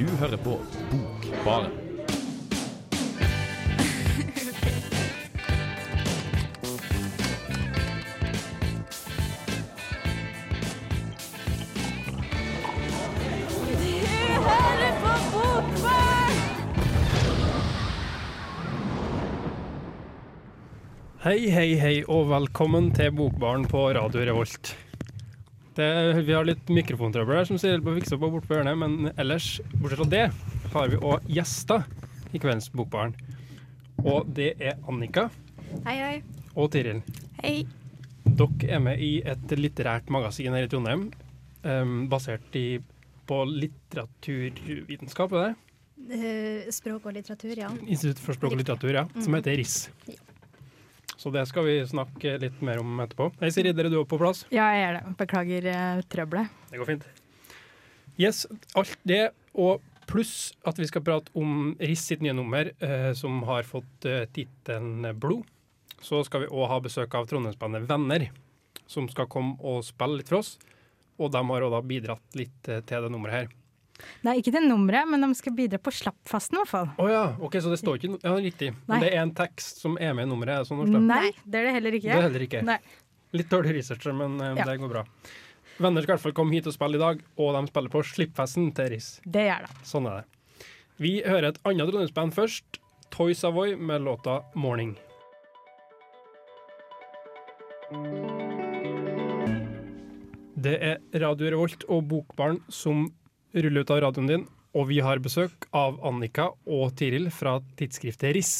Du hører på Bokbaren. Hei, hei, hei, og velkommen til Bokbaren på Radio Revolt. Det, vi har litt mikrofontrøbbel her, som sier på fikse på bort på hjørnet, men ellers, bortsett fra det, har vi òg gjester i kveldens Bokbaren. Og det er Annika Hei, hei. og Tiril. Hei. Dere er med i et litterært magasin her i Trondheim, um, basert i, på litteraturvitenskap, er det? Uh, språk og litteratur, ja. Institutt for språk og litteratur, ja, som Mhm. heter RIS. Ja. Så det skal vi snakke litt mer om etterpå. Hei, Siri, dere er du er på plass? Ja, jeg er det. Beklager uh, trøbbelet. Det går fint. Yes, alt det, og pluss at vi skal prate om Riss sitt nye nummer, uh, som har fått uh, tittelen Blod. Så skal vi òg ha besøk av Trondheimsbandet Venner, som skal komme og spille litt for oss. Og de har òg bidratt litt til det nummeret her. Nei, ikke det nummeret, men de skal bidra på slappfasten i hvert fall. Oh, ja, ok, så det står ikke Ja, riktig. Men det er en tekst som er med i nummeret, er sånn? Nei, det er det heller ikke. Det er heller ikke. Nei. Litt dårlig research, men um, Ja. det går bra. Venner skal i hvert fall komme hit og spille i dag, og de spiller på Slippfesten til RIS. Det gjør det. Sånn er det. Vi hører et annet trondheimsband først. Toy Savoy med låta 'Morning'. Det er Radio Revolt og Bokbarn som ruller ut av radioen din, og vi har besøk av Annika og Tiril fra tidsskriftet RIS.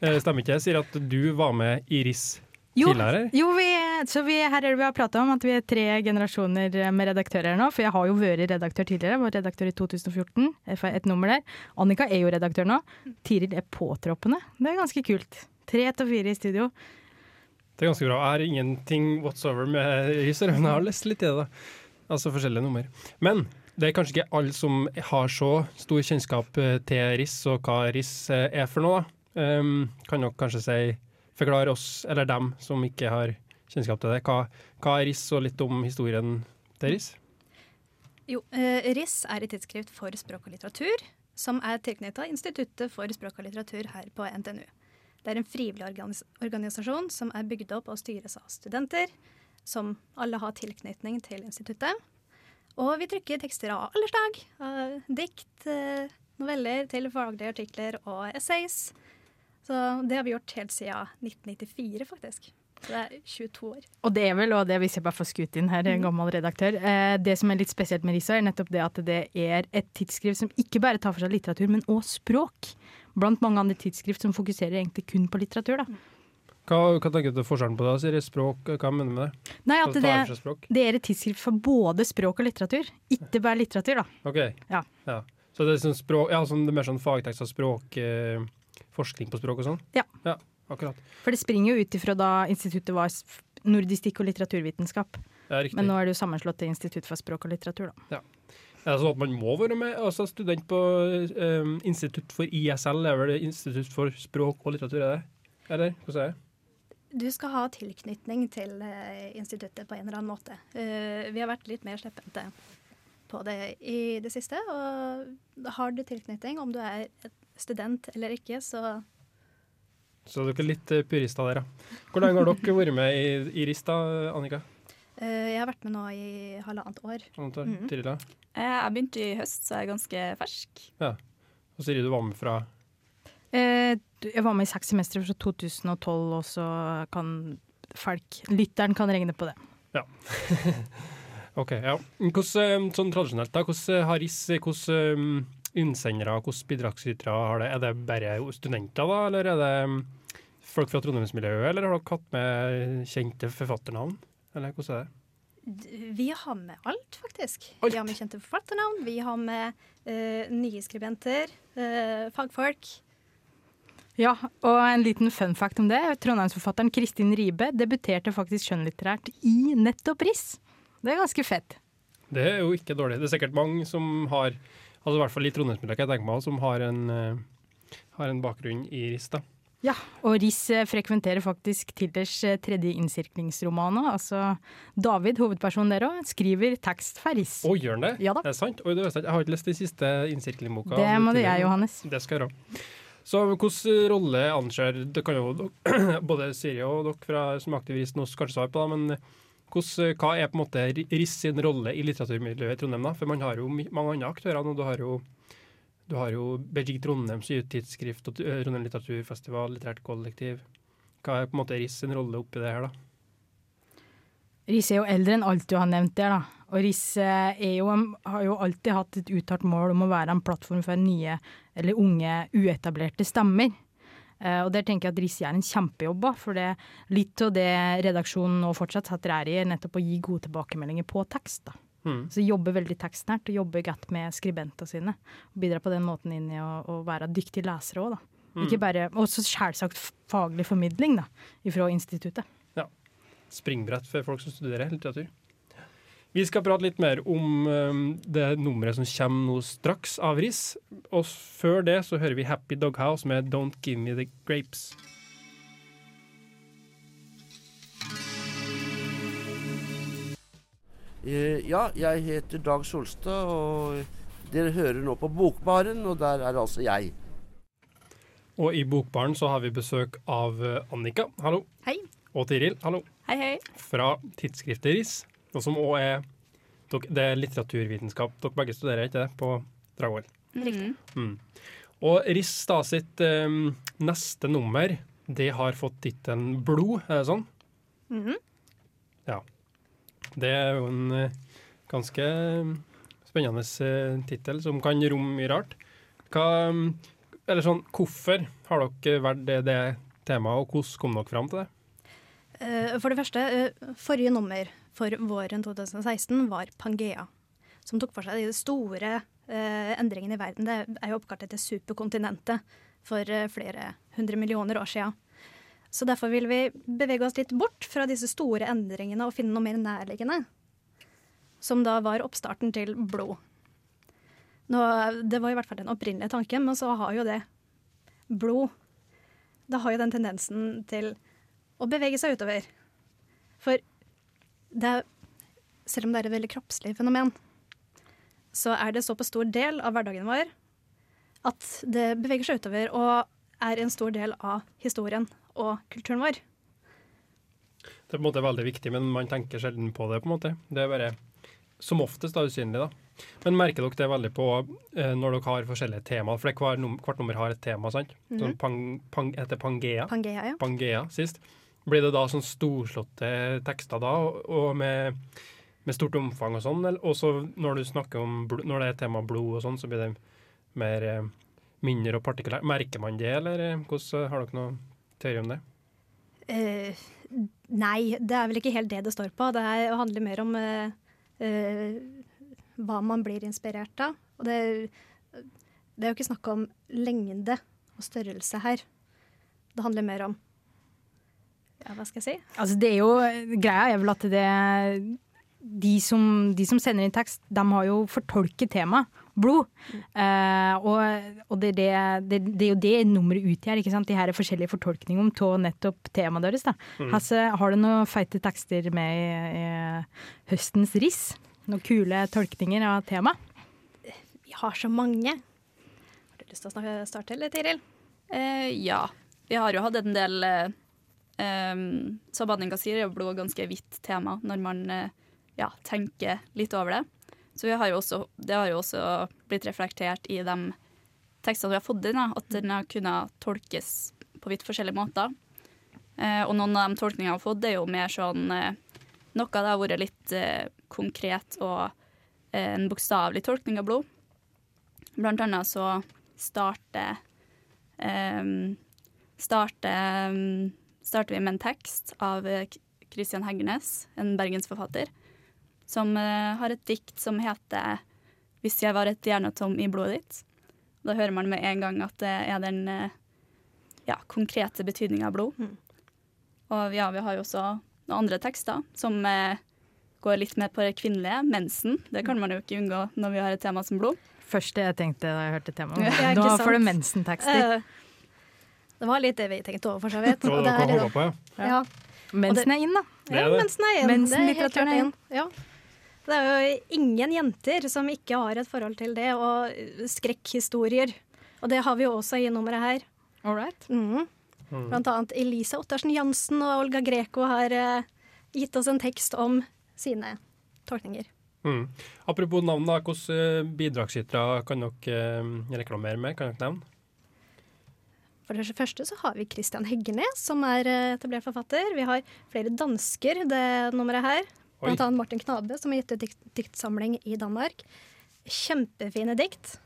Eh, Stemmer ikke det? Sier at du var med i RIS Jo, tidligere? jo vi, så vi, her er det vi har prata om at vi er tre generasjoner med redaktører nå. For jeg har jo vært redaktør tidligere. Jeg var redaktør i 2014, et nummer der. Annika er jo redaktør nå. Tiril er påtroppende. Det er ganske kult. Tre til fire i studio. Det er ganske bra. Jeg har ingenting whatsoever med RIS, men jeg har lest litt i det. da. Altså forskjellige nummer. Men det er kanskje ikke alle som har så stor kjennskap eh, til RIS og hva RIS eh, er for noe. Um, kan dere kanskje si, forklare oss, eller dem som ikke har kjennskap til det, hva, hva er RIS, og litt om historien til RIS. Jo, eh, RIS er et tidsskrift for språk og litteratur, som er tilknyttet Instituttet for språk og litteratur her på NTNU. Det er en frivillig organis organisasjon som er bygd opp og styres av studenter, som alle har tilknytning til instituttet. Og vi trykker tekster av alle slag. av dikt, eh, noveller til faglige artikler og essays. Så det har vi gjort helt siden 1994, faktisk. Så det er 22 år. Og det er vel, og det hvis jeg bare får skutt inn her, en gammel redaktør, eh, det som er litt spesielt med Risa, er nettopp det at det er et tidsskrift som ikke bare tar for seg litteratur, men òg språk. Blant mange andre tidsskrift som fokuserer egentlig kun på litteratur. da. Hva, hva tenker du forskjellen på det? Sier jeg språk, hva mener du med det? Nei, at det, det er et tidsskrift for både språk og litteratur, ikke bare litteratur, da. Ok. Ja. Så det er, sånn språk, ja, sånn, det er mer sånn fagtekst av språk, eh, forskning på språk og sånn? Ja. Ja, akkurat. For det springer jo ut ifra da instituttet var nordistikk og litteraturvitenskap. Ja. Men nå er det jo sammenslått til Institutt for språk og litteratur, da. Er det sånn at man må være med, altså student på eh, Institutt for ISL, er vel det Institutt for språk og litteratur, er det? Eller, hvordan er det? Du skal ha tilknytning til eh, instituttet på en eller annen måte. Eh, vi har vært litt mer slepphendte på det i det siste. Og har du tilknytning, om du er student eller ikke, så Så dere er litt eh, purister der, ja. Hvor lenge har dere vært med i, i RIS da, Annika? eh, Jeg har vært med nå i halvannet år. Halvannet år. Mm. Eh, Jeg begynte i høst, så jeg er ganske fersk. Ja. Og Siri, du var med fra jeg var med i seks semestre fra 2012, og så kan folk, lytteren kan regne på det. Ja. OK, ja. Hvordan, eh, sånn tradisjonelt, da, hvordan har RIS hvordan innsendere, hvordan bidragsytere har det? Er det bare studenter, da, eller er det um, folk fra trondheimsmiljøet, eller har dere hatt med kjente forfatternavn? Eller hvordan er det? Vi har med alt, faktisk. Alt? Vi har med kjente forfatternavn, vi har med uh, nye skribenter, uh, fagfolk. Ja, og en liten fun fact om det. Trondheimsforfatteren Kristin Ribe debuterte faktisk skjønnlitterært i nettopp RIS. Det er ganske fett. Det er jo ikke dårlig. Det er sikkert mange som har altså i hvert fall i trondheimsmiljøet, jeg tenker meg, som har en, eh, har en bakgrunn i RIS. da. Ja, og Riss eh, frekventerer faktisk Tillers eh, tredje innsirklingsroman nå. Altså David, hovedpersonen der òg, skriver tekst for Riss. Å, gjør han det? Ja da. Det Er sant? Oi, det visste jeg ikke. Jeg har ikke lest den siste innsirklingboka. Det må du gjøre, Johannes. Det skal jeg gjøre. Så hvilken rolle anser Det kan jo både Siri og dere fra, som er aktivist nå kanskje svare på, da, men hva er på en måte RIS sin rolle i litteraturmiljøet i Trondheim? da? For man har jo mange andre aktører nå. Du har jo jo Belgik Trondheims tidsskrift og eh, Trondheim litteraturfestival, litterært kollektiv. Hva er på en måte RIS sin rolle oppi det her, da? Riss er jo eldre enn alt du har nevnt der, da. Og jo, har jo alltid hatt et uttalt mål om å være en plattform for nye eller unge, uetablerte stemmer. Uh, og der tenker jeg at Riss gjør en kjempejobb, for det, litt av det redaksjonen nå fortsatt setter ære i, er nettopp å gi gode tilbakemeldinger på tekst. da. Mm. Så jobber veldig tekstnært og jobber godt med skribentene sine. Og bidrar på den måten inn i å, å være dyktig leser òg, da. Ikke bare, og så selvsagt faglig formidling da, fra instituttet. Springbrett for folk som studerer litteratur. Vi skal prate litt mer om um, det nummeret som kommer nå straks av Riss. Og før det så hører vi Happy Doghouse med Don't Give Me The Grapes. Eh, ja, jeg heter Dag Solstad, og dere hører nå på Bokbaren, og der er altså jeg. Og i Bokbaren så har vi besøk av eh, Annika, hallo. Hei. Og Tiril, hallo. Hei, hei. Fra tidsskriftet RIS, Og som òg er Det er litteraturvitenskap. Dere begge studerer, ikke det? På Dragvoll. Riktig. Mm. Og RIS da sitt um, neste nummer, det har fått tittelen Blod, er det sånn? Mhm. Det er jo en uh, ganske eh, spennende uh, tittel, som kan romme mye rart. Hva, um, eller sånn, hvorfor har dere valgt det, det temaet, og hvordan kom dere fram til det? Eh, For det første, eh, forrige nummer for våren 2016 var Pangea, som tok for seg de store eh, endringene i verden. Det er jo oppkalt etter superkontinentet for flere hundre millioner år siden. Så derfor vil vi bevege oss litt bort fra disse store endringene og finne noe mer nærliggende. Som da var oppstarten til blod. Nå, det var i hvert fall den opprinnelige tanken, men så har jo det blod Det har jo den tendensen til å bevege seg utover. For det er, selv om det er et veldig kroppslig fenomen, så er det så på stor del av hverdagen vår at det beveger seg utover og er en stor del av historien og kulturen vår. Det er på en måte veldig viktig, men man tenker sjelden på det. på en måte. Det er bare som oftest da usynlig. da. Men merker dere det veldig på eh, når dere har forskjellige temaer? For hver num hvert nummer har et tema, sant? Sånn pang, pang, heter Pangea. Pangea, ja. Pangea sist. Blir det da sånn storslåtte tekster da, og, med, med stort omfang og sånn? Og så når du snakker om når det er tema blod og sånn, så blir det mer eh, mindre og partikulært. Merker man det, eller eh, hvordan har dere noe teori om det? Uh, nei, det er vel ikke helt det det står på. Det er, handler mer om uh, uh, hva man blir inspirert av. Og det, det er jo ikke snakk om lengde og størrelse her. Det handler mer om Ja, hva skal jeg si? Altså det er jo, greia er vel at det de som, de som sender inn tekst, de har jo fortolket temaet blod. Eh, og og det, er det, det, det er jo det nummeret utgjør, ikke sant? de her forskjellige fortolkningene av nettopp temaet deres. da. Hasse, har du noen feite tekster med i, i høstens riss? Noen kule tolkninger av temaet? Vi har så mange. Har du lyst til å snakke, starte, eller Tiril? Uh, ja. Vi har jo hatt en del eh, um, så Annika sier, er jo blod ganske hvitt tema når man eh, ja, tenker litt over det. Så har også, det har jo også blitt reflektert i de tekstene vi har fått inn, at den har kunnet tolkes på vidt forskjellige måter. Uh, og noen av de tolkningene jeg har fått, er jo mer sånn uh, Noe det har vært litt uh, konkret og en bokstavelig tolkning av blod. Blant annet så starter um, starter, um, starter vi med en tekst av eh, Christian Heggernes, en bergensforfatter, som eh, har et dikt som heter 'Hvis jeg var et hjernetom i blodet ditt'. Da hører man med en gang at det er den eh, ja, konkrete betydninga av blod. Mm. Og ja, vi har jo også noen andre tekster som går litt mer på det kvinnelige. Mensen. Det kan man jo ikke unngå når vi har et tema som blod. Første jeg tenkte da jeg hørte temaet. Ja, Nå får du mensentekster. Eh, Det var litt det vi tenkte over, for så vidt. Og det er- håpa på, ja. ja. Mensen er inn, da. Ja, mensen er inn. Mensen er er inn. Ja. Det er jo ingen jenter som ikke har et forhold til det, og skrekkhistorier. Og det har vi jo også i nummeret her. All right. Mm. Blant annet Elise Ottersen Jansen og Olga Greco har eh, gitt oss en tekst om sine tolkninger. Mm. Apropos navn, da. Hvilke eh, bidragsytere kan dere eh, reklamere med? Kan dere nevne? For det første så har vi Christian Heggenes, som er eh, etablert forfatter. Vi har flere dansker, det nummeret her. Oi. Blant annet Martin Knabe, som har gitt ut dikt, diktsamling i Danmark. Kjempefine dikt.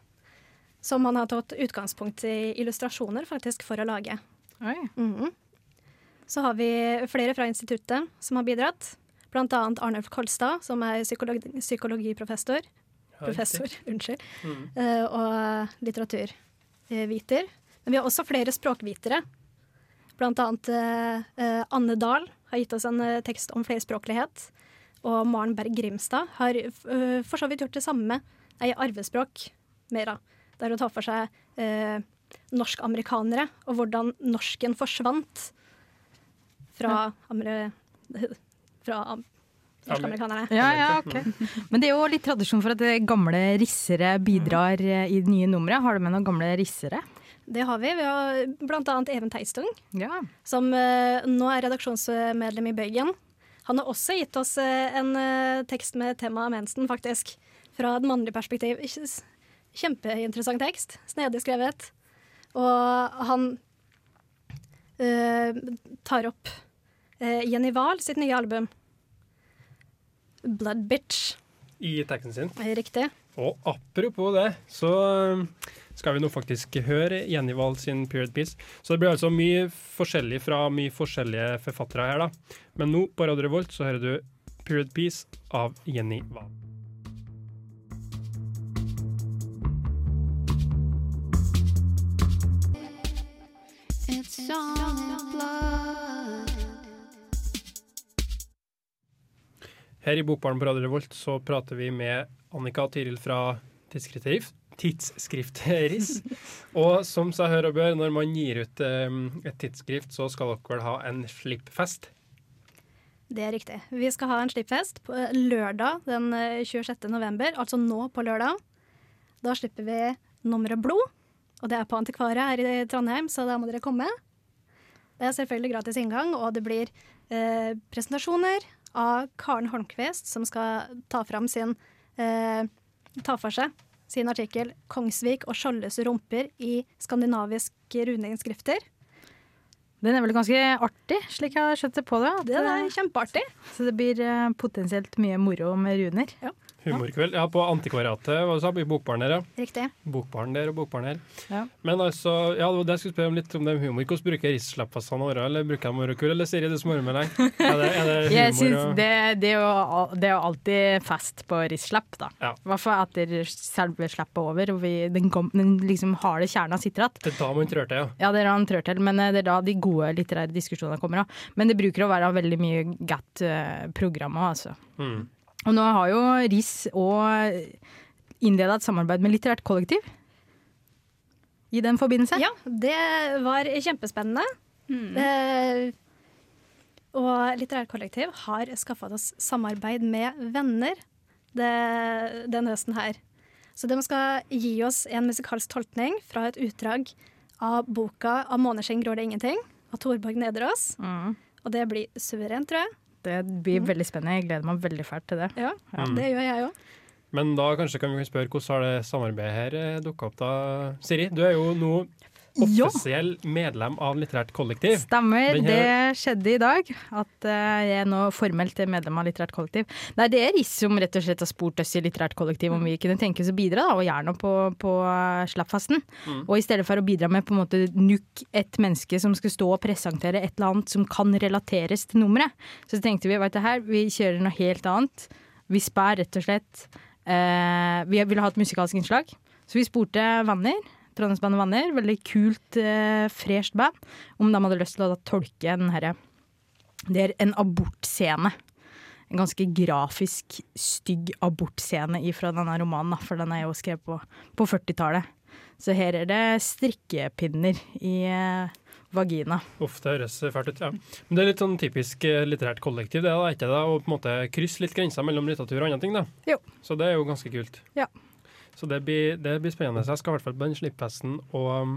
Som han har tatt utgangspunkt i illustrasjoner faktisk for å lage. Oi. -hmm. Så har vi flere fra instituttet som har bidratt. Blant annet Arnulf Kolstad, som er psykologi, psykologiprofessor. Professor, unnskyld. Mm. Uh, og litteraturviter. Men vi har også flere språkvitere. Blant annet eh, eh, Anne Dahl har gitt oss en eh, tekst om flerspråklighet. Og Maren Berg Grimstad har eh, for så vidt gjort det samme i arvespråk, mer da. Der hun tar for seg eh, norsk-amerikanere, og hvordan norsken forsvant fra, amere, fra am norsk-amerikanerne. Ja, ja, ok. Men det er jo litt tradisjon for at gamle rissere bidrar i det nye nummeret. Har du med noen gamle rissere? Det har vi. Vi har annet Even Teistung. Ja. som eh, nå er redaksjonsmedlem i Bøygen. Han har også gitt oss eh, en eh, tekst med tema mensen, faktisk. Fra et mannlig perspektiv. Kjempeinteressant tekst. Snedig skrevet. Og han uh, tar opp uh, Jenny Wahl sitt nye album. Blood Bitch. I teksten sin. Riktig. Og apropos det, så skal vi nå faktisk høre Jenny Wahl sin Period Piece. Så det blir altså mye forskjellig fra mye forskjellige forfattere her, da. Men nå på Radio Revolt så hører du Period Piece av Jenny Wahl. It's all in blood. Her i Bokbaren på Radio Revolt så prater vi med Annika og Tiril fra tidsskriftet Riff. Tidsskrift Riss. Og som seg hør og bør, når man gir ut um, et tidsskrift, så skal dere vel ha en slippfest. Det er riktig. Vi skal ha en slippfest på lørdag den eh, 26. november, altså nå på lørdag. Da slipper vi nummeret Blod, og det er på Antikvaret her i Trondheim, så da må dere komme. Det er selvfølgelig gratis inngang, og det blir eh, presentasjoner av Karen Holmkvist, som skal ta fram sin eh, ta for seg sin artikkel 'Kongsvik og Skjoldes rumper i skandinaviske runeinnskrifter'. Den er vel ganske artig, slik jeg har skjønt det på det. Det er kjempeartig. Så det blir eh, potensielt mye moro med runer. Humorkveld. Ja, på Antikvariatet, hva sa du? I Bokbaren der, ja. Riktig. Bokbaren der og Bokbaren her. Ja. Men altså, ja, det jeg skulle spørre om litt om det med humor. Hvordan bruker Riss-slappfestene åra, eller bruker de morokul, eller sier du som ormer deg? Er det, er det humor Jeg syns og det, det, er jo, det er jo alltid fest på risslapp, da. Ja. I hvert fall etter selve slappet over, og vi, den, kom, den liksom harde kjerna sitter igjen. Det er da man trør til, ja. Ja, det er da han trør til, men eh, det er da de gode litterære diskusjonene kommer. av. Men det bruker å være veldig mye gatt-programmer, altså. Mm. Og nå har jo RIS og innleda et samarbeid med Litterært kollektiv. I den forbindelse. Ja, det var kjempespennende. Eh, og Litterært kollektiv har skaffa oss samarbeid med venner det, denne høsten her. Så de skal gi oss en musikalsk tolkning fra et utdrag av boka 'Av måneskinn gror det ingenting' av Torborg Nederås. Mm. Og det blir suverent, tror jeg. Det blir veldig spennende. Jeg gleder meg veldig fælt til det. Ja, Mm. Det gjør jeg òg. Men da kanskje kan vi spørre hvordan har det samarbeidet her dukka opp da? Siri, du er jo nå Ja. offisiell medlem av Litterært kollektiv. Stemmer, Her... det skjedde i dag. At eh, jeg er nå formelt medlem av Litterært kollektiv. Nei, det er Riss som rett og slett har spurt oss i Litterært kollektiv om vi kunne tenke oss å bidra, da, og gjerne på, på eh, slappfesten. Mm. Og i stedet for å bidra med på en måte nukk et menneske som skal stå og presentere et eller annet som kan relateres til nummeret, så tenkte vi vet du her, vi kjører noe helt annet. Vi spær rett og slett eh, Vi ville ha et musikalsk innslag, så vi spurte venner. Trondheimsbandet Venner, veldig kult, eh, fresht band, om de hadde lyst til å da tolke den herre Det er en abortscene. En ganske grafisk, stygg abortscene fra denne romanen, da, for den er jo skrevet på, på 40-tallet. Så her er det strikkepinner i, eh, vagina. Uff, det høres fælt ut, ja. Men det er litt sånn typisk eh, litterært kollektiv, det da, ikke det? Å på en måte krysse litt grenser mellom litteratur og andre ting, da. Jo. Så det er jo ganske kult. Ja. Så det blir, det blir spennende. Så jeg skal i hvert fall på den slippfesten, og um,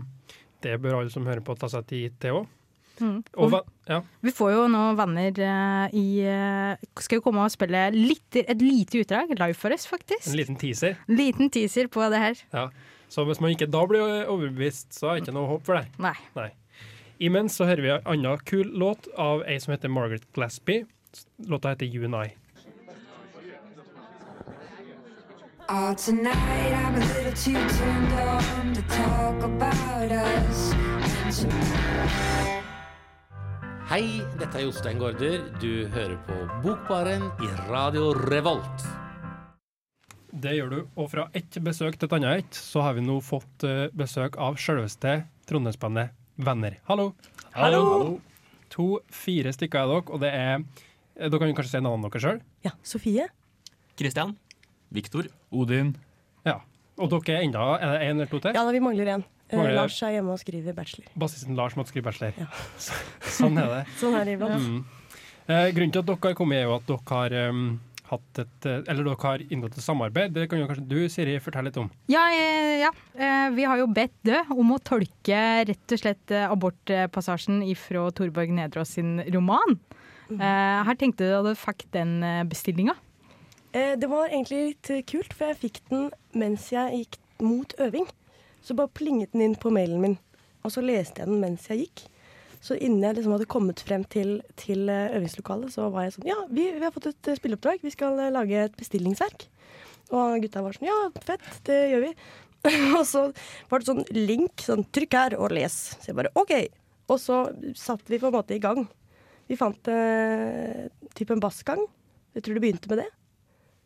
det bør alle som hører på, ta seg tid til òg. Mm. Og ja. vi får jo nå venner uh, i uh, Skal jo komme og spille litt, et lite utdrag, live for oss, faktisk. En liten teaser. En liten teaser på det her. Ja. Så hvis man ikke da blir overbevist, så er det ikke noe håp for deg. Nei. Imens så hører vi en annen kul låt av ei som heter Margaret Glaspie. Låta heter You and I. Oh, tonight I'm a little too turned on to talk about us. Hei, dette er Jostein Gaarder. Du hører på Bokbaren i Radio Revolt. Det gjør du. Og fra ett besøk til et annet ett, så har vi nå fått eh, besøk av selveste Trondheimsbandet Venner. Hallo. Hallo. To, fire stykker er dere, og det er eh, Dere kan jo kanskje si navnene deres sjøl? Ja, Sofie. Kristian. Viktor. Odin. Ja. Og dere er enda Er det én eller to til? Ja, da, vi mangler en. Eh, Lars er hjemme og skriver bachelor. Bassisten Lars måtte skrive bachelor. Ja. sånn er det. Sånn er det iblant. Mm. Eh, grunnen til at dere har kommet, er jo at dere har um, hatt et eh, Eller dere har inngått et samarbeid. Det kan jo kanskje du, Siri, fortelle litt om. Ja, eh, ja. Eh, vi har jo bedt Dø om å tolke rett og slett abortpassasjen ifra Torborg Nedrås sin roman. Eh, her tenkte du at du fikk den bestillinga. Eh, det var egentlig litt eh, kult, for jeg fikk den mens jeg gikk mot øving. Så bare plinget den inn på mailen min, og så leste jeg den mens jeg gikk. Så innen jeg liksom hadde kommet frem til, til eh, øvingslokalet, så var jeg sånn Ja, vi, vi har fått et spilleoppdrag. Vi skal lage et bestillingsverk. Og gutta var sånn Ja, fett, det gjør vi. og så var det sånn link, sånn trykk her og les. Så jeg bare OK. Og så satt vi på en måte i gang. Vi fant eh, typ en bassgang. Jeg tror det begynte med det.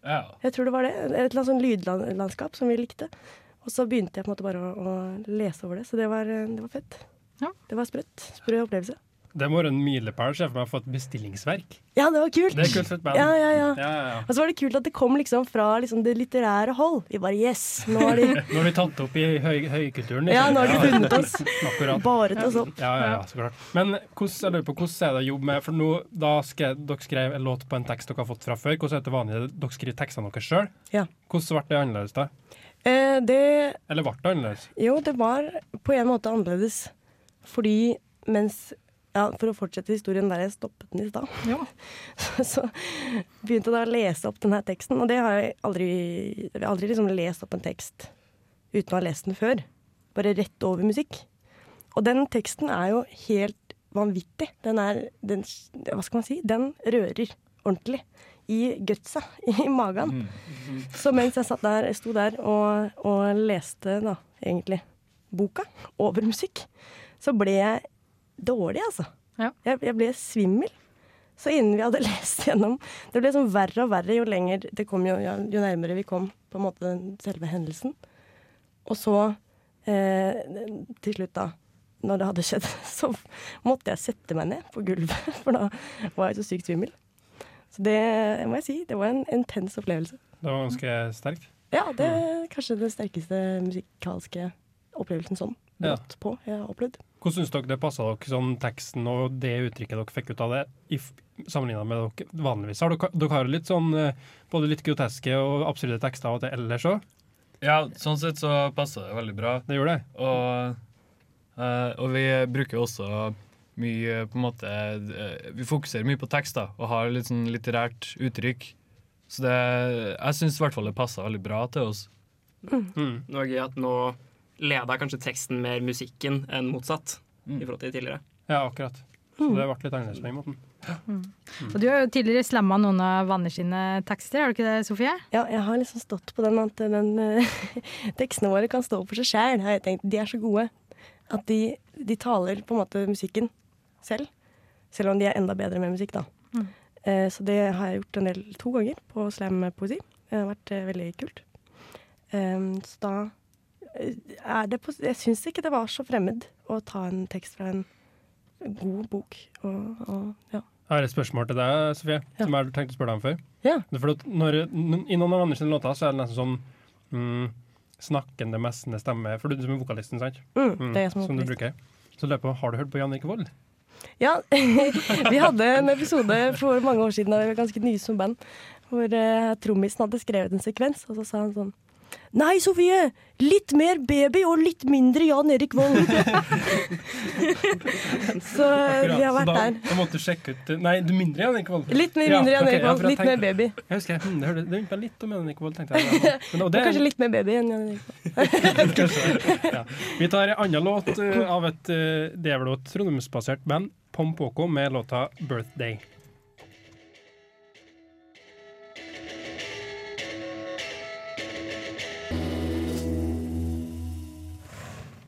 Ja. Jeg tror det var det. Et eller annet sånn lydlandskap som vi likte. Og så begynte jeg på en måte bare å, å lese over det, så det var, eh, det var fett. Ja. Det var sprøtt. Sprø opplevelse. Det må være en milepæl for meg å få et bestillingsverk. Ja, det var kult! Det er kult for et band. Ja, ja, ja. Ja, ja, ja. Og så var det kult at det kom liksom fra liksom det litterære hold. Vi bare yes, nå har de Nå har vi tatt opp i høy, høykulturen. liksom. Ja, nå har de funnet oss. Akkurat. baret oss opp. Ja, ja, ja, så klart. Men hvordan, jeg lurer på, hvordan er det å jobbe med For nå, da skal dere skrev en låt på en tekst dere har fått fra før. Hvordan er det vanlig? Dere skriver tekstene deres sjøl. Ja. Hvordan ble det annerledes da? Eh, det Eller ble det annerledes? Jo, det var på en måte annerledes. Fordi mens ja, For å fortsette historien der jeg stoppet den i stad, så begynte jeg da å lese opp denne teksten. Og det har jeg aldri Jeg har aldri liksom lest opp en tekst uten å ha lest den før. Bare rett over musikk. Og den teksten er jo helt vanvittig. Den er den, Hva skal man si? Den rører ordentlig. I gutsa, i magen. Så mens jeg satt der, jeg sto der og, og leste da, egentlig boka over musikk, så ble jeg dårlig, altså. Ja. Jeg, jeg ble svimmel. Så innen vi hadde lest gjennom Det ble sånn verre og verre jo lenger det kom, jo, ja, jo nærmere vi kom på en måte selve hendelsen. Og så, eh, til slutt da, når det hadde skjedd, så måtte jeg sette meg ned på gulvet, for da var jeg så sykt svimmel. Så det må jeg si, det var en intens opplevelse. Det var ganske sterkt. Ja, det er kanskje den sterkeste musikalske opplevelsen sånn. Ja. På jeg har opplevd. Hvordan syns dere det passa dere, sånn teksten og det uttrykket dere fikk ut av det, sammenligna med dere vanligvis? Har dere, dere har litt sånn eh, både litt groteske og absurde tekster av og til ellers òg. Ja, sånn sett så passer det veldig bra. Det gjorde det. Og, eh, og vi bruker også mye på en måte eh, Vi fokuserer mye på tekster og har litt sånn litterært uttrykk. Så det, jeg syns i hvert fall det passa veldig bra til oss. Mm. Nå er det gøy at nå leder kanskje teksten mer musikken enn motsatt. I forhold til tidligere. Ja, akkurat. Så det ble litt annerledes på den måten. Og du har jo tidligere slamma noen av Vanner sine tekster, har du ikke det, Sofie? Ja, jeg har liksom stått på den at den, eh, tekstene våre kan stå for seg sjæl, har jeg tenkt. De er så gode at de, de taler på en måte musikken selv. Selv om de er enda bedre med musikk, da. Mm. Eh, så det har jeg gjort en del to ganger på slam-poesi. Det har vært eh, veldig kult. Så da på Jeg syns ikke det var så fremmed å ta en tekst fra en god bok og, og ja. Jeg har et spørsmål til deg, Sofie, Ja. som jeg har tenkt å spørre deg om før. Ja. Er når, I noen av Anders låter så er det nesten sånn mm, snakkende, messende stemme. For du som er vokalisten, sant? Mm, det er jeg som er som du bruker. Så løper jeg på, Har du hørt på Jan Erik Vold? Ja, vi hadde en episode for mange år siden da vi var ganske nye som band, hvor uh, trommisen hadde skrevet en sekvens, og så sa han sånn Nei, Sofie! Litt mer baby og litt mindre Jan Erik Vold. så Akkurat, vi har vært da, der. Da måtte du sjekke ut Nei, du mindre Jan Erik Vold? Litt mer mindre Jan Erik Vold, litt mer baby. Jeg husker, jeg, det hørte- det litt om Jan Erik Vold, tenkte jeg. Men, og Og det, kanskje litt mer baby enn Jan Erik Vold. Ja. Vi tar en annen låt eh, av et uh, det er vel et trondheimsbasert band, Pom Poko, med låta 'Birthday'.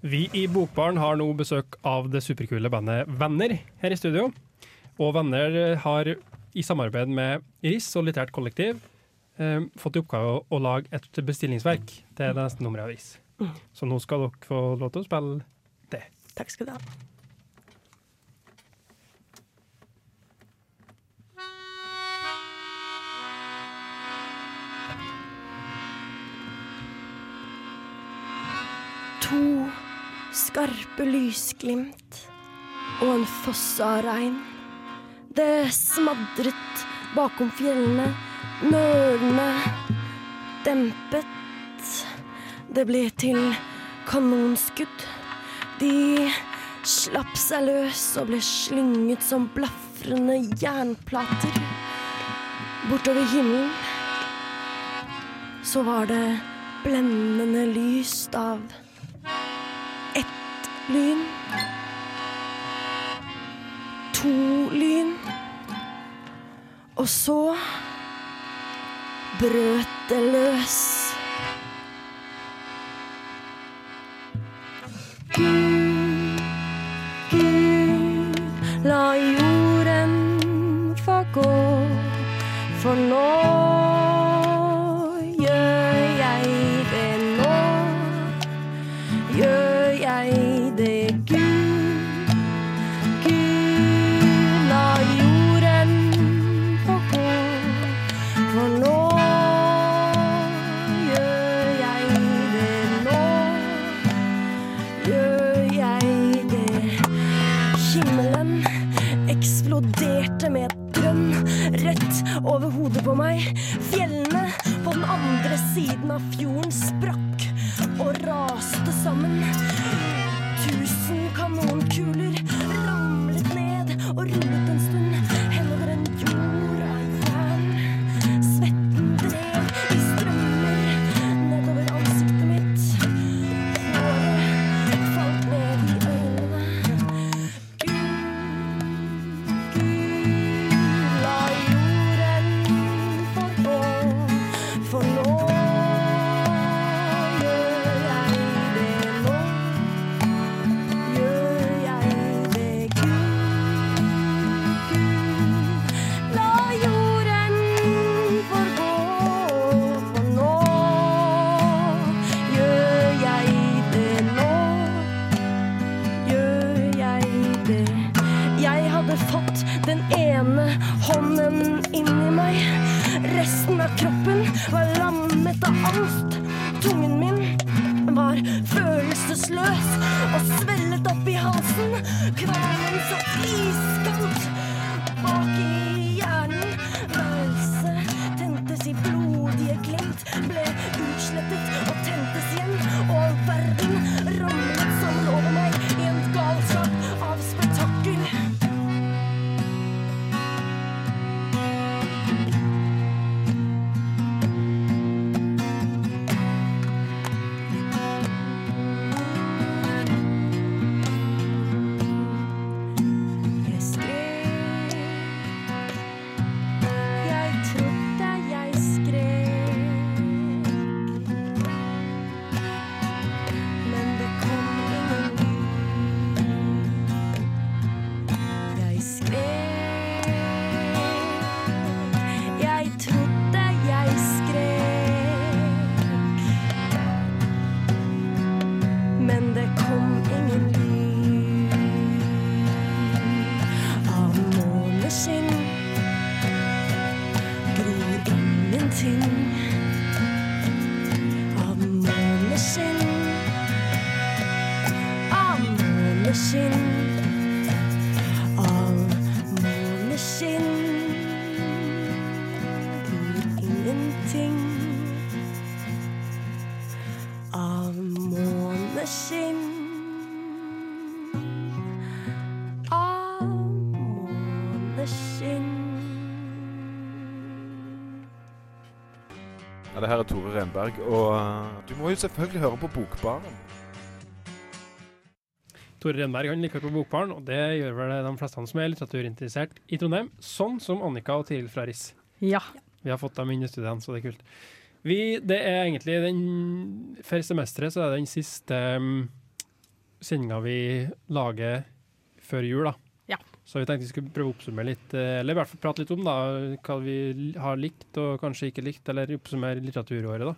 Vi i Bokbaren har nå besøk av det superkule bandet Venner her i studio. Og Venner har i samarbeid med RIS og Litterært kollektiv eh, fått i oppgave å, å lage et bestillingsverk til det neste nummeret av RIS. Så nå skal dere få lov til å spille det. Takk skal du ha. To skarpe lysglimt og en foss av regn. Det smadret bakom fjellene, nølende, dempet. Det ble til kanonskudd. De slapp seg løs og ble slynget som blafrende jernplater. Bortover himmelen så var det blendende lyst av lyn. To lyn. Og så brøt det løs. Gud, gjør jeg det. Himmelen eksploderte med drønn rett over hodet på meg. Fjellene på den andre siden av fjorden sprakk og raste sammen. Tusen kanonkuler kroppen. Var Er Tore Renberg, og eh, du må jo selvfølgelig høre på Bokbaren. Tore Renberg han liker på Bokbaren, og det gjør vel de fleste som er litteraturinteressert i Trondheim. Sånn som Annika og Tiril fra RIS. Ja. Vi har fått dem inn i studiene, så det er kult. Vi, det er egentlig den For semesteret så er det den siste um, sendinga vi lager før jul, da. Så vi tenkte vi skulle prøve å oppsummere litt, eh, eller i hvert fall prate litt om da, hva vi har likt og kanskje ikke likt, eller oppsummere litteraturåret, da.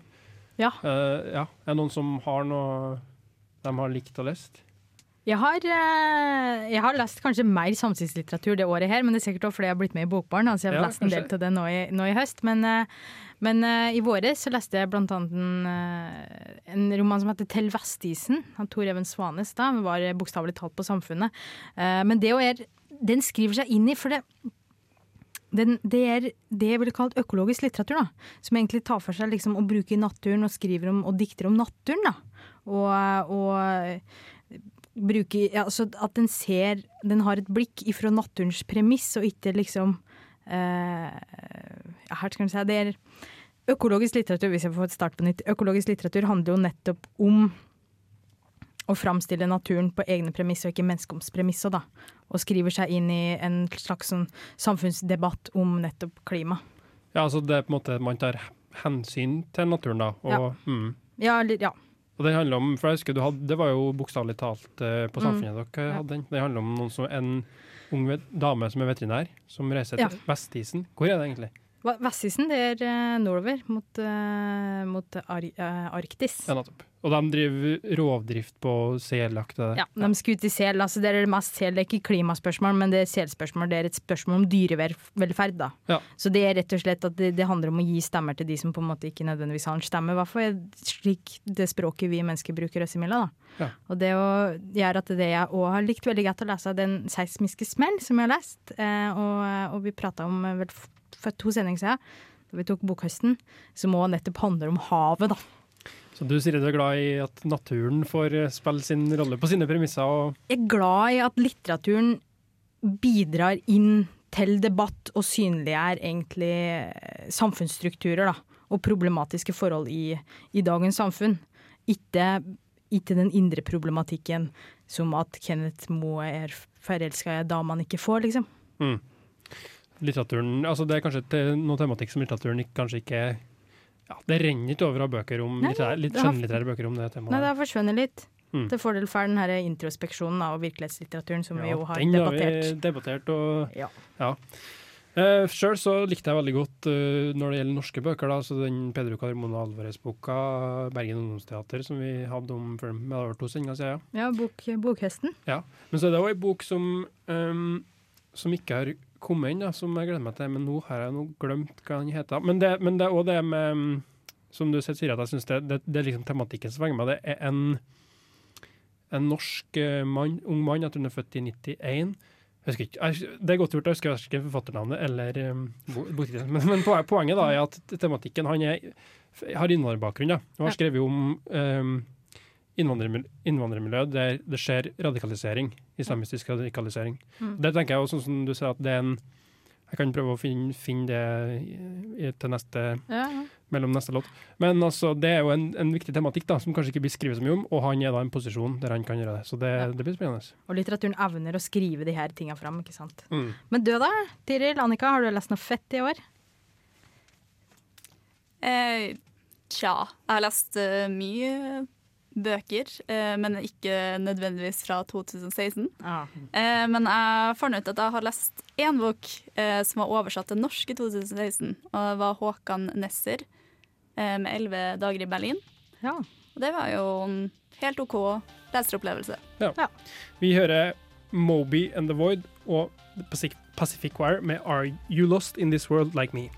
Ja. Uh, ja. Er det noen som har noe de har likt og lest? Jeg har, eh, jeg har lest kanskje mer samtidslitteratur det året her, men det er sikkert også fordi jeg har blitt med i Bokbarn. Altså jeg har Ja, lest en del til av det nå i, nå i høst. Men, men i våres så leste jeg blant annet en, en roman som heter 'Til Vestisen' av Tor Even Svanes. da, Den var bokstavelig talt på Samfunnet. Men det er, den skriver seg inn i, for det den, det er det jeg ville kalt økologisk litteratur, da. Som egentlig tar for seg liksom, å bruke naturen og skriver om og dikter om naturen. da. Og, og bruker ja, altså At den ser Den har et blikk ifra naturens premiss, og ikke liksom eh, ja, Her skal vi si det er Økologisk litteratur, hvis jeg får starte på nytt, økologisk litteratur handler jo nettopp om å framstiller naturen på egne premisser, og ikke menneskeoms premisser, da. Og skriver seg inn i en slags sånn samfunnsdebatt om nettopp klima. Ja, altså det er på en måte man tar hensyn til naturen, da. Og, Ja. mm. Ja, ja. Og det handler om, for jeg husker du hadde, Det var jo bokstavelig talt uh, på Mm. Samfunnet dere hadde den. Det handler om som, en ung dame som er veterinær, som reiser til Vestisen. Hvor er det egentlig? Vestisen det er eh, nordover, mot, eh, mot Ar eh, Arktis. Ja, nettopp. Og de driver rovdrift på seljakt. Ja, de skal ut i sel. Altså det er det mest sel. Det er ikke klimaspørsmål, men det er selspørsmål. Det er et spørsmål om dyrevelferd. da. Ja. Så det er rett og slett at det, det handler om å gi stemmer til de som på en måte ikke nødvendigvis har en stemme. I hvert fall slik det språket vi mennesker bruker oss imellom. da. Ja. Og det å gjøre at det jeg òg har likt veldig godt å lese, er den seismiske smell som jeg har lest. Eh, og, og vi prata om vel for to sendinger siden, da vi tok Bokhøsten, som òg nettopp handler om havet, da. Så du sier du er glad i at naturen får eh, spille sin rolle på sine premisser? og Jeg er glad i at litteraturen bidrar inn til debatt og synliggjør egentlig eh, samfunnsstrukturer da, og problematiske forhold i, i dagens samfunn. Ikke, ikke den indre problematikken som at Kenneth Moe er forelska i ei dame han ikke får, liksom. mm. Litteraturen, altså Det er kanskje te noen tematikk som litteraturen ikke, kanskje ikke ja, Det renner ikke over av bøker om Nei, litterære, litt det skjønnlitterære bøker om det temaet. Nei, det har forsvunnet litt. Mm. Til fordel for den her introspeksjonen av virkelighetslitteraturen som vi jo har den debattert. har vi debattert og Ja. ja. Uh, Sjøl så likte jeg veldig godt uh, når det gjelder norske bøker, da, så den Pedro Carmona Alvarez-boka 'Bergen ungdomsteater' som vi hadde om for med over to sendinger siden. Ja, bok, Bokhesten. Ja. Men så er det òg ei bok som, um, som ikke har kommet inn, da, som jeg gleder meg til. Men nå har jeg nå glemt hva den heter. Men det, men det er òg det med mm, Som du sier, at jeg synes det, det, det er liksom tematikken som fenger meg. Det er en, en norsk eh, mann, ung mann, jeg tror han er født i 91. Ikke, jeg, det er godt gjort, jeg husker ikke forfatternavnet eller um, boktittelen. Men, men poenget da er at tematikken Han er, har innvandrerbakgrunn, ja. Og har skrevet om um, innvandrermiljø der det skjer radikalisering. Islamistisk radikalisering. Mm. Det tenker jeg også, sånn som du sier, at det er en Jeg kan prøve å finne, finne det til neste Ja, ja. mellom neste låt. Men altså, det er jo en, en viktig tematikk da, som kanskje ikke blir skrevet så mye om, og han er da i en posisjon der han kan gjøre det. Så det, Ja. det blir spennende. Og litteraturen evner å skrive de her tinga fram, ikke sant. Mm. Men du da, Tiril, Annika, har du lest noe fett i år? Eh, tja, jeg har lest uh, mye bøker, eh, men ikke nødvendigvis fra 2016. Eh, men jeg fant ut at jeg har lest én bok eh, som var oversatt til norsk i 2016. Og det var Håkan Nesser eh, med 'Elleve dager i Berlin'. Ja. Og det var jo en helt OK leseropplevelse. Ja. Vi hører Moby and The Void og Pacific, Pacific Wire med Are You Lost In This World Like Me?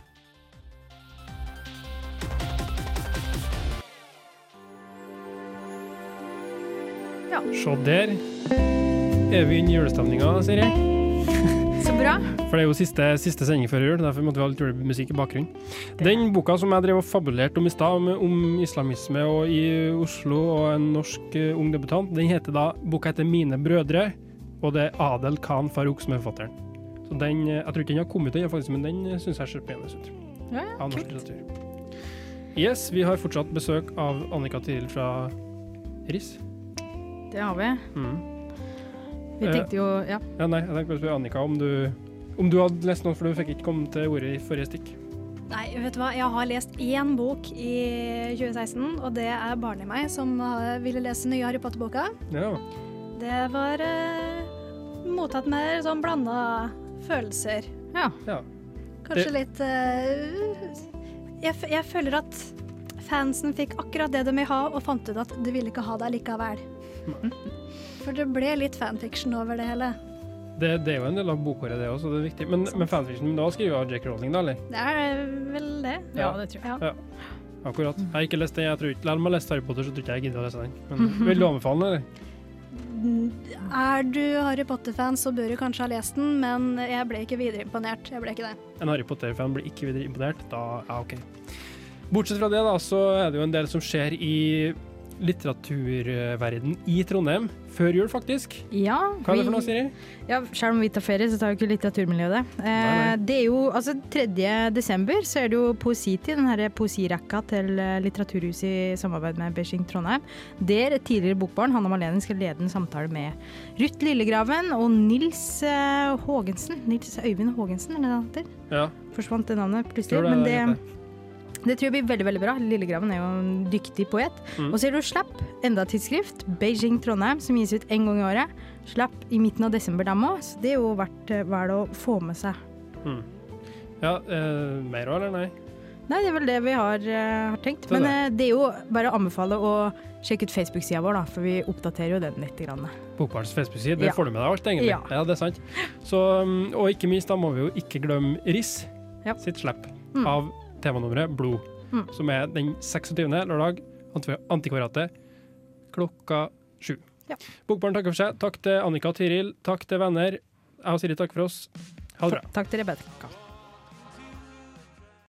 Se der er vi inne i julestemninga, Siri. Så bra. For det er jo siste, siste sending før jul, derfor måtte vi ha litt julemusikk i bakgrunnen. Den boka som jeg drev og fabulerte om i stad, om- om islamisme og i Oslo og en norsk uh, ung debutant, den heter da Boka heter 'Mine brødre', og det er Adel Khan Farouk som er forfatteren. Så den, eh, Jeg tror ikke den har kommet ennå, men den syns jeg ser spennende ut. Ja, Av norsk litteratur. Yes, vi har fortsatt besøk av Annika Tiril fra RIS. Det har vi. Mm. Vi Eh, tenkte jo Ja. Ja, nei, jeg tenkte bare å spørre Annika om du, om du hadde lest noe, for du fikk ikke komme til ordet i forrige stikk. Nei, vet du hva? Jeg har lest én bok i 2016, og det er barnet i meg som eh, ville lese nye Harry Potter-boka. Ja. Det var eh, mottatt med sånn blanda følelser. Ja. ja. Kanskje Det- litt eh, jeg, jeg føler at fansen fikk akkurat det de vil ha, og fant ut at de ville ikke ha det likevel. For det ble litt fanfiction over det hele. Det, det er jo en del av bokåret, det også, det er viktig. Men, men fanfiction, da skriver jo Jake Rowling, da, eller? Det er vel det. Ja, det tror jeg. Ja. Akkurat. Jeg har ikke lest den. Jeg tror ikke, Selv om jeg har lest Harry Potter, så tror ikke jeg jeg gidder å lese den. Men Vil du anbefale den, eller? Er du Harry Potter-fan, så bør du kanskje ha lest den, men jeg ble ikke videre imponert. Jeg ble ikke det. En Harry Potter-fan blir ikke videre imponert. Da ja, OK. Bortsett fra det, da, så er det jo en del som skjer i litteraturverden i Trondheim. Før jul, faktisk. Ja, Hva er det for noe, Siri? Ja, Selv om vi tar ferie, så tar jo ikke litteraturmiljøet det. Eh, Nei, nei. Det er jo, altså 3. desember så er det jo poesitid, den her poesirekka til eh, Litteraturhuset i samarbeid med Beijing Trondheim. Der tidligere bokbarn Hanna Malene skal lede en samtale med Ruth Lillegraven og Nils eh, Hågensen. Nils Øyvind Hågensen, er det det heter? Ja. Forsvant det navnet plutselig. Det Men det det. Det tror jeg blir veldig veldig bra. Lillegraven er jo en dyktig poet. Mm. Og så er det Slapp, enda et tidsskrift, Beijing Trondheim, som gis ut én gang i året. Slapp i midten av desember, dem òg, så det er jo verdt eh, vel å få med seg. Mm. Ja, eh, mer òg, eller nei? Nei, det er vel det vi har, eh, har tenkt. Det Men det. eh, det er jo bare å anbefale å sjekke ut Facebook-sida vår, da, for vi oppdaterer jo den litt. Grann. Bokbarns Facebook-side, det Ja. får du med deg alt, egentlig. Ja. Ja, det er sant. Så, um, og ikke minst, da må vi jo ikke glemme RIS sitt slipp Mm. av temanummeret Blod, Mm. som er den 26. lørdag, anti- Antikvariatet, klokka sju. Ja. Bokbarn takker for seg. Takk til Annika og Tiril. Takk til venner. Jeg og Siri takk for oss. Ha det bra. Takk til Rebekka.